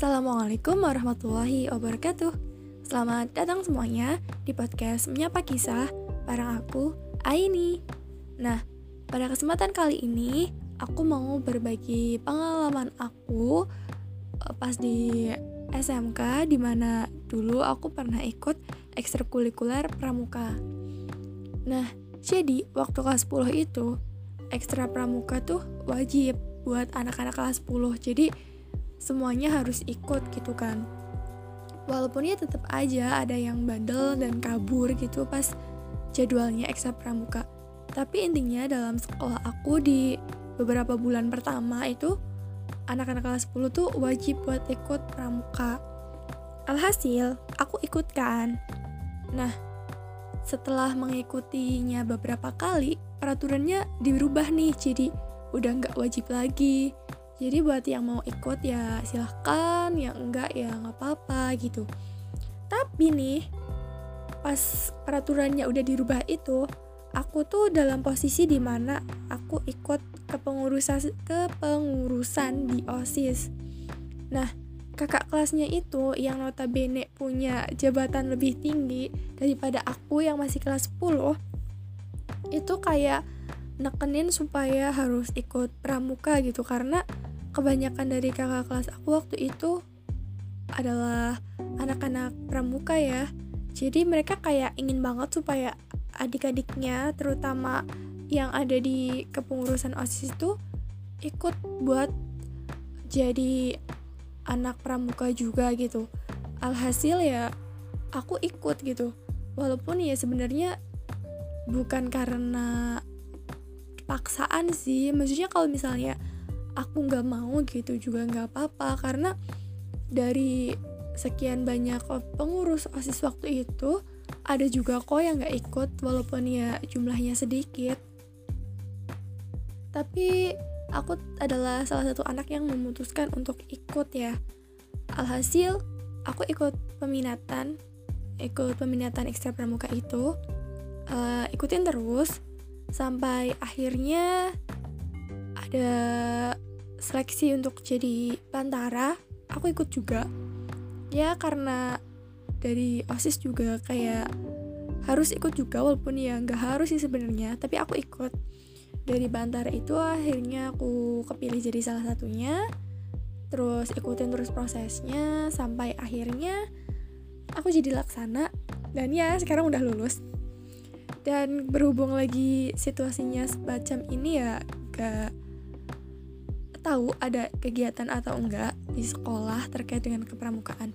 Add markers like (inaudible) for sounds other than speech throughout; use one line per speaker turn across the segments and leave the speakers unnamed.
Assalamualaikum warahmatullahi wabarakatuh. Selamat datang semuanya di podcast Menyapa Kisah bareng aku, Aini. Nah, pada kesempatan kali ini aku mau berbagi pengalaman aku eh, pas di SMK di mana dulu aku pernah ikut ekstrakurikuler pramuka. Nah, jadi waktu kelas 10 itu ekstra pramuka tuh wajib buat anak-anak kelas 10 Jadi semuanya harus ikut gitu kan. Walaupun ya tetap aja ada yang bandel dan kabur gitu pas jadwalnya ekstra pramuka. Tapi intinya dalam sekolah aku di beberapa bulan pertama itu anak-anak kelas 10 tuh wajib buat ikut pramuka. Alhasil aku ikut kan. Nah setelah mengikutinya beberapa kali peraturannya dirubah nih jadi udah nggak wajib lagi jadi buat yang mau ikut ya silahkan yang enggak ya nggak apa-apa gitu. Tapi nih pas peraturannya udah dirubah itu aku tuh dalam posisi di mana aku ikut kepengurusan kepengurusan di osis. Nah kakak kelasnya itu yang notabene punya jabatan lebih tinggi daripada aku yang masih kelas 10 itu kayak nekenin supaya harus ikut pramuka gitu. Karena kebanyakan dari kakak kelas aku waktu itu adalah anak-anak pramuka ya. Jadi mereka kayak ingin banget supaya adik-adiknya terutama yang ada di kepengurusan OSIS itu ikut buat jadi anak pramuka juga gitu. Alhasil ya aku ikut gitu. Walaupun ya sebenarnya bukan karena paksaan sih. Maksudnya kalau misalnya aku nggak mau gitu juga nggak apa-apa. Karena dari sekian banyak pengurus osis waktu itu ada juga kok yang nggak ikut walaupun ya jumlahnya sedikit. Tapi aku adalah salah satu anak yang memutuskan untuk ikut ya. Alhasil aku ikut peminatan ikut peminatan ekstra pramuka itu. Uh, ikutin terus sampai akhirnya ada seleksi untuk jadi bantara aku ikut juga. Ya karena dari osis juga kayak harus ikut juga walaupun ya nggak harus sih sebenarnya tapi aku ikut. Dari bantara itu akhirnya aku kepilih jadi salah satunya terus ikutin terus prosesnya sampai akhirnya aku jadi laksana dan ya sekarang udah lulus. Dan berhubung lagi situasinya semacam ini ya gak tahu ada kegiatan atau enggak di sekolah terkait dengan kepramukaan.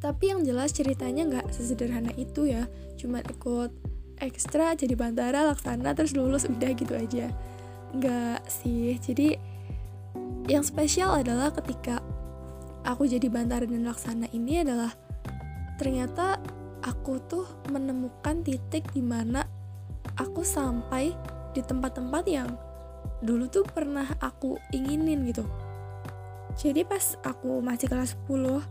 Tapi yang jelas ceritanya nggak sesederhana itu ya, cuma ikut ekstra jadi bantara laksana terus lulus udah gitu aja. Nggak sih, jadi yang spesial adalah ketika aku jadi bantara dan laksana ini adalah ternyata aku tuh menemukan titik di mana aku sampai di tempat-tempat yang dulu tuh pernah aku inginin gitu. Jadi pas aku masih kelas 10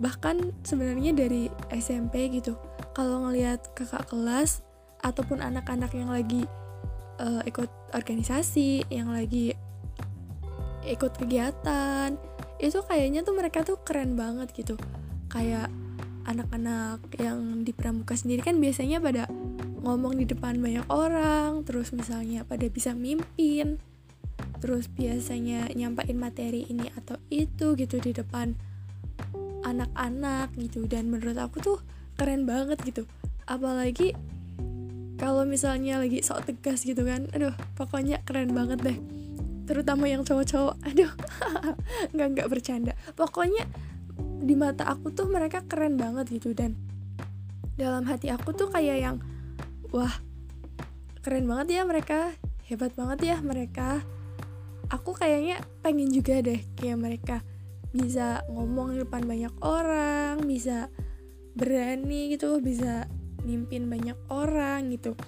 bahkan sebenarnya dari SMP gitu kalau ngelihat kakak kelas ataupun anak-anak yang lagi uh, ikut organisasi yang lagi ikut kegiatan itu kayaknya tuh mereka tuh keren banget gitu. Kayak anak-anak yang di pramuka sendiri kan biasanya pada ngomong di depan banyak orang terus misalnya pada bisa mimpin terus biasanya nyampain materi ini atau itu gitu di depan anak-anak gitu. Dan menurut aku tuh keren banget gitu. Apalagi kalau misalnya lagi sok tegas gitu kan aduh pokoknya keren banget deh. Terutama yang cowok-cowok (laughs) aduh nggak nggak bercanda. Pokoknya di mata aku tuh mereka keren banget gitu. Dan dalam hati aku tuh kayak yang wah keren banget ya mereka. Hebat banget ya mereka. Aku kayaknya pengen juga deh kayak mereka bisa ngomong di depan banyak orang bisa berani gitu bisa mimpin banyak orang gitu.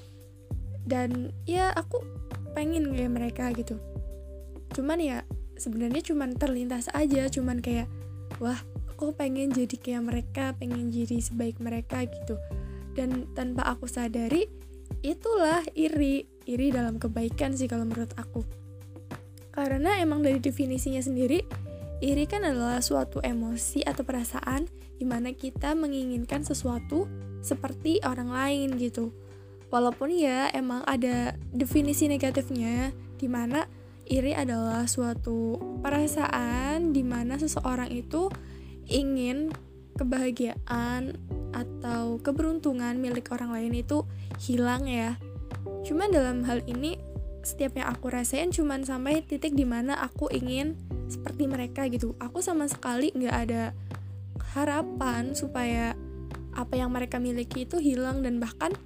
Dan ya aku pengen kayak mereka gitu. Cuman ya sebenarnya cuman terlintas aja cuman kayak wah aku pengen jadi kayak mereka pengen jadi sebaik mereka gitu dan tanpa aku sadari itulah iri. Iri dalam kebaikan sih kalau menurut aku. Karena emang dari definisinya sendiri iri kan adalah suatu emosi atau perasaan di mana kita menginginkan sesuatu seperti orang lain gitu. Walaupun ya emang ada definisi negatifnya di mana iri adalah suatu perasaan di mana seseorang itu ingin kebahagiaan atau keberuntungan milik orang lain itu hilang ya. Cuma dalam hal ini setiap yang aku rasain cuman sampai titik di mana aku ingin seperti mereka gitu. Aku sama sekali nggak ada harapan supaya apa yang mereka miliki itu hilang dan bahkan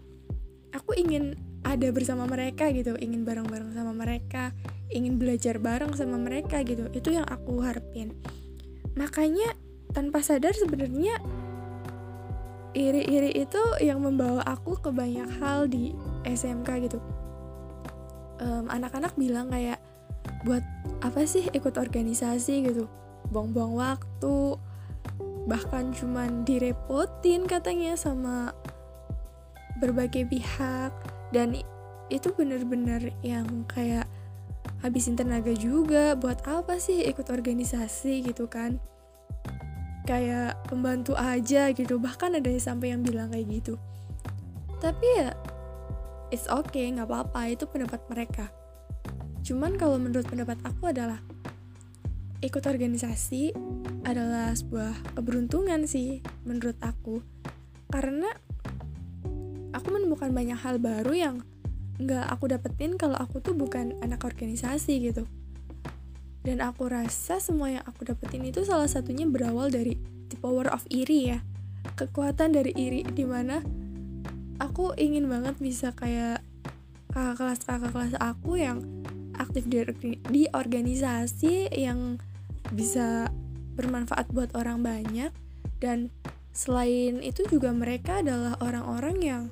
aku ingin ada bersama mereka gitu. Ingin bareng-bareng sama mereka ingin belajar bareng sama mereka gitu. Itu yang aku harapin. Makanya tanpa sadar sebenarnya iri-iri itu yang membawa aku ke banyak hal di SMK gitu. Anak anak-anak bilang kayak buat apa sih ikut organisasi gitu? Buang-buang waktu bahkan cuman direpotin katanya sama berbagai pihak. Dan itu bener-bener yang kayak habisin tenaga juga buat apa sih ikut organisasi gitu kan kayak pembantu aja gitu. Bahkan ada sampai yang bilang kayak gitu. Tapi ya it's okay nggak apa-apa. Itu pendapat mereka. Cuman kalau menurut pendapat aku adalah ikut organisasi adalah sebuah keberuntungan sih menurut aku. Karena aku menemukan banyak hal baru yang nggak aku dapetin kalau aku tuh bukan anak organisasi gitu dan aku rasa semua yang aku dapetin itu salah satunya berawal dari the power of iri ya. Kekuatan dari iri di mana aku ingin banget bisa kayak kakak kelas kakak kelas aku yang aktif di, di organisasi yang bisa bermanfaat buat orang banyak. Dan selain itu juga mereka adalah orang-orang yang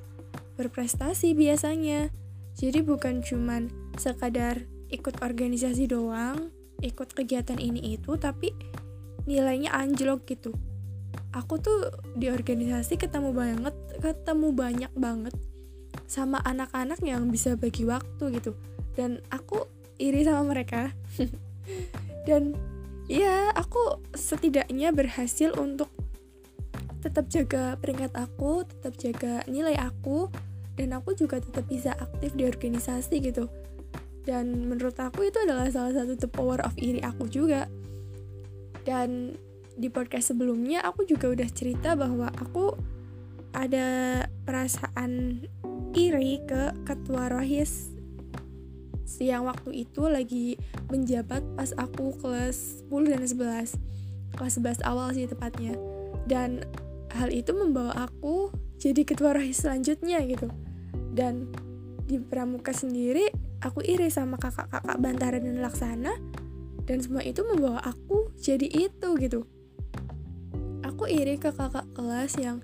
berprestasi biasanya. Jadi bukan cuman sekadar ikut organisasi doang ikut kegiatan ini itu tapi nilainya anjlok gitu. Aku tuh di organisasi ketemu banget ketemu banyak banget sama anak-anak yang bisa bagi waktu gitu. Dan aku iri sama mereka. (laughs) Dan ya aku setidaknya berhasil untuk tetap jaga peringkat aku tetap jaga nilai aku dan aku juga tetap bisa aktif di organisasi gitu dan menurut aku itu adalah salah satu the power of iri aku juga. Dan di podcast sebelumnya aku juga udah cerita bahwa aku ada perasaan iri ke ketua rohis siang waktu itu lagi menjabat pas aku kelas 10 dan 11 kelas 11 awal sih tepatnya. Dan hal itu membawa aku jadi ketua rohis selanjutnya gitu. Dan di pramuka sendiri aku iri sama kakak-kakak Bantara dan Laksana dan semua itu membawa aku jadi itu gitu. Aku iri ke kakak kelas yang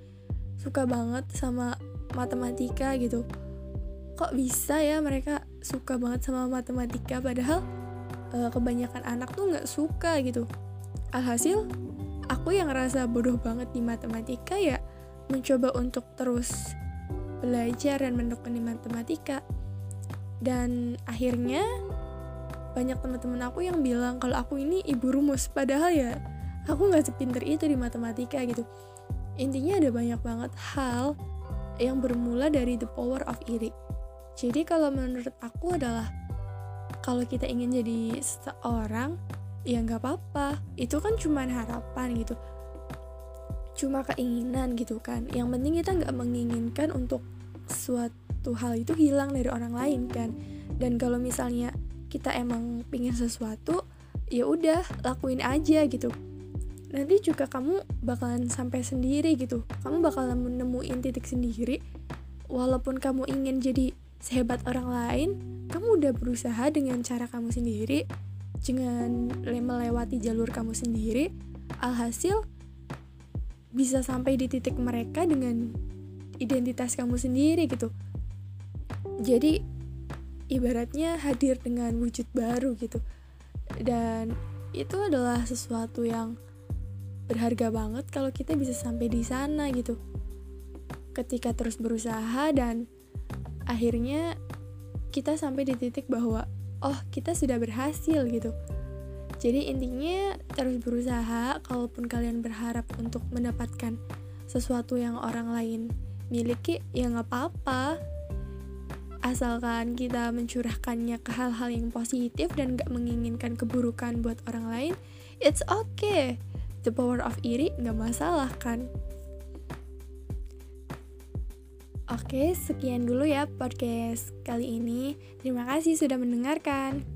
suka banget sama matematika gitu. Kok bisa ya mereka suka banget sama matematika padahal e, kebanyakan anak tuh nggak suka gitu. Alhasil aku yang ngerasa bodoh banget di matematika ya mencoba untuk terus belajar dan menekuni matematika dan akhirnya banyak teman-teman aku yang bilang kalau aku ini ibu rumus. Padahal ya aku nggak sepinter itu di matematika gitu. Intinya ada banyak banget hal yang bermula dari the power of iri. Jadi kalau menurut aku adalah kalau kita ingin jadi seorang ya nggak apa-apa. Itu kan cuma harapan gitu. Cuma keinginan gitu kan. Yang penting kita nggak menginginkan untuk suatu hal itu hilang dari orang lain kan? Dan kalau misalnya kita emang pingin sesuatu ya udah lakuin aja gitu. Nanti juga kamu bakalan sampai sendiri gitu. Kamu bakalan menemuin titik sendiri. Walaupun kamu ingin jadi sehebat orang lain kamu udah berusaha dengan cara kamu sendiri dengan melewati jalur kamu sendiri alhasil bisa sampai di titik mereka dengan identitas kamu sendiri gitu jadi ibaratnya hadir dengan wujud baru gitu. Dan itu adalah sesuatu yang berharga banget kalau kita bisa sampai di sana gitu. Ketika terus berusaha dan akhirnya kita sampai di titik bahwa oh kita sudah berhasil gitu. Jadi intinya terus berusaha kalaupun kalian berharap untuk mendapatkan sesuatu yang orang lain miliki ya nggak apa-apa asalkan kita mencurahkannya ke hal-hal yang positif dan gak menginginkan keburukan buat orang lain it's okay the power of iri nggak masalah kan Oke, sekian dulu ya podcast kali ini. Terima kasih sudah mendengarkan.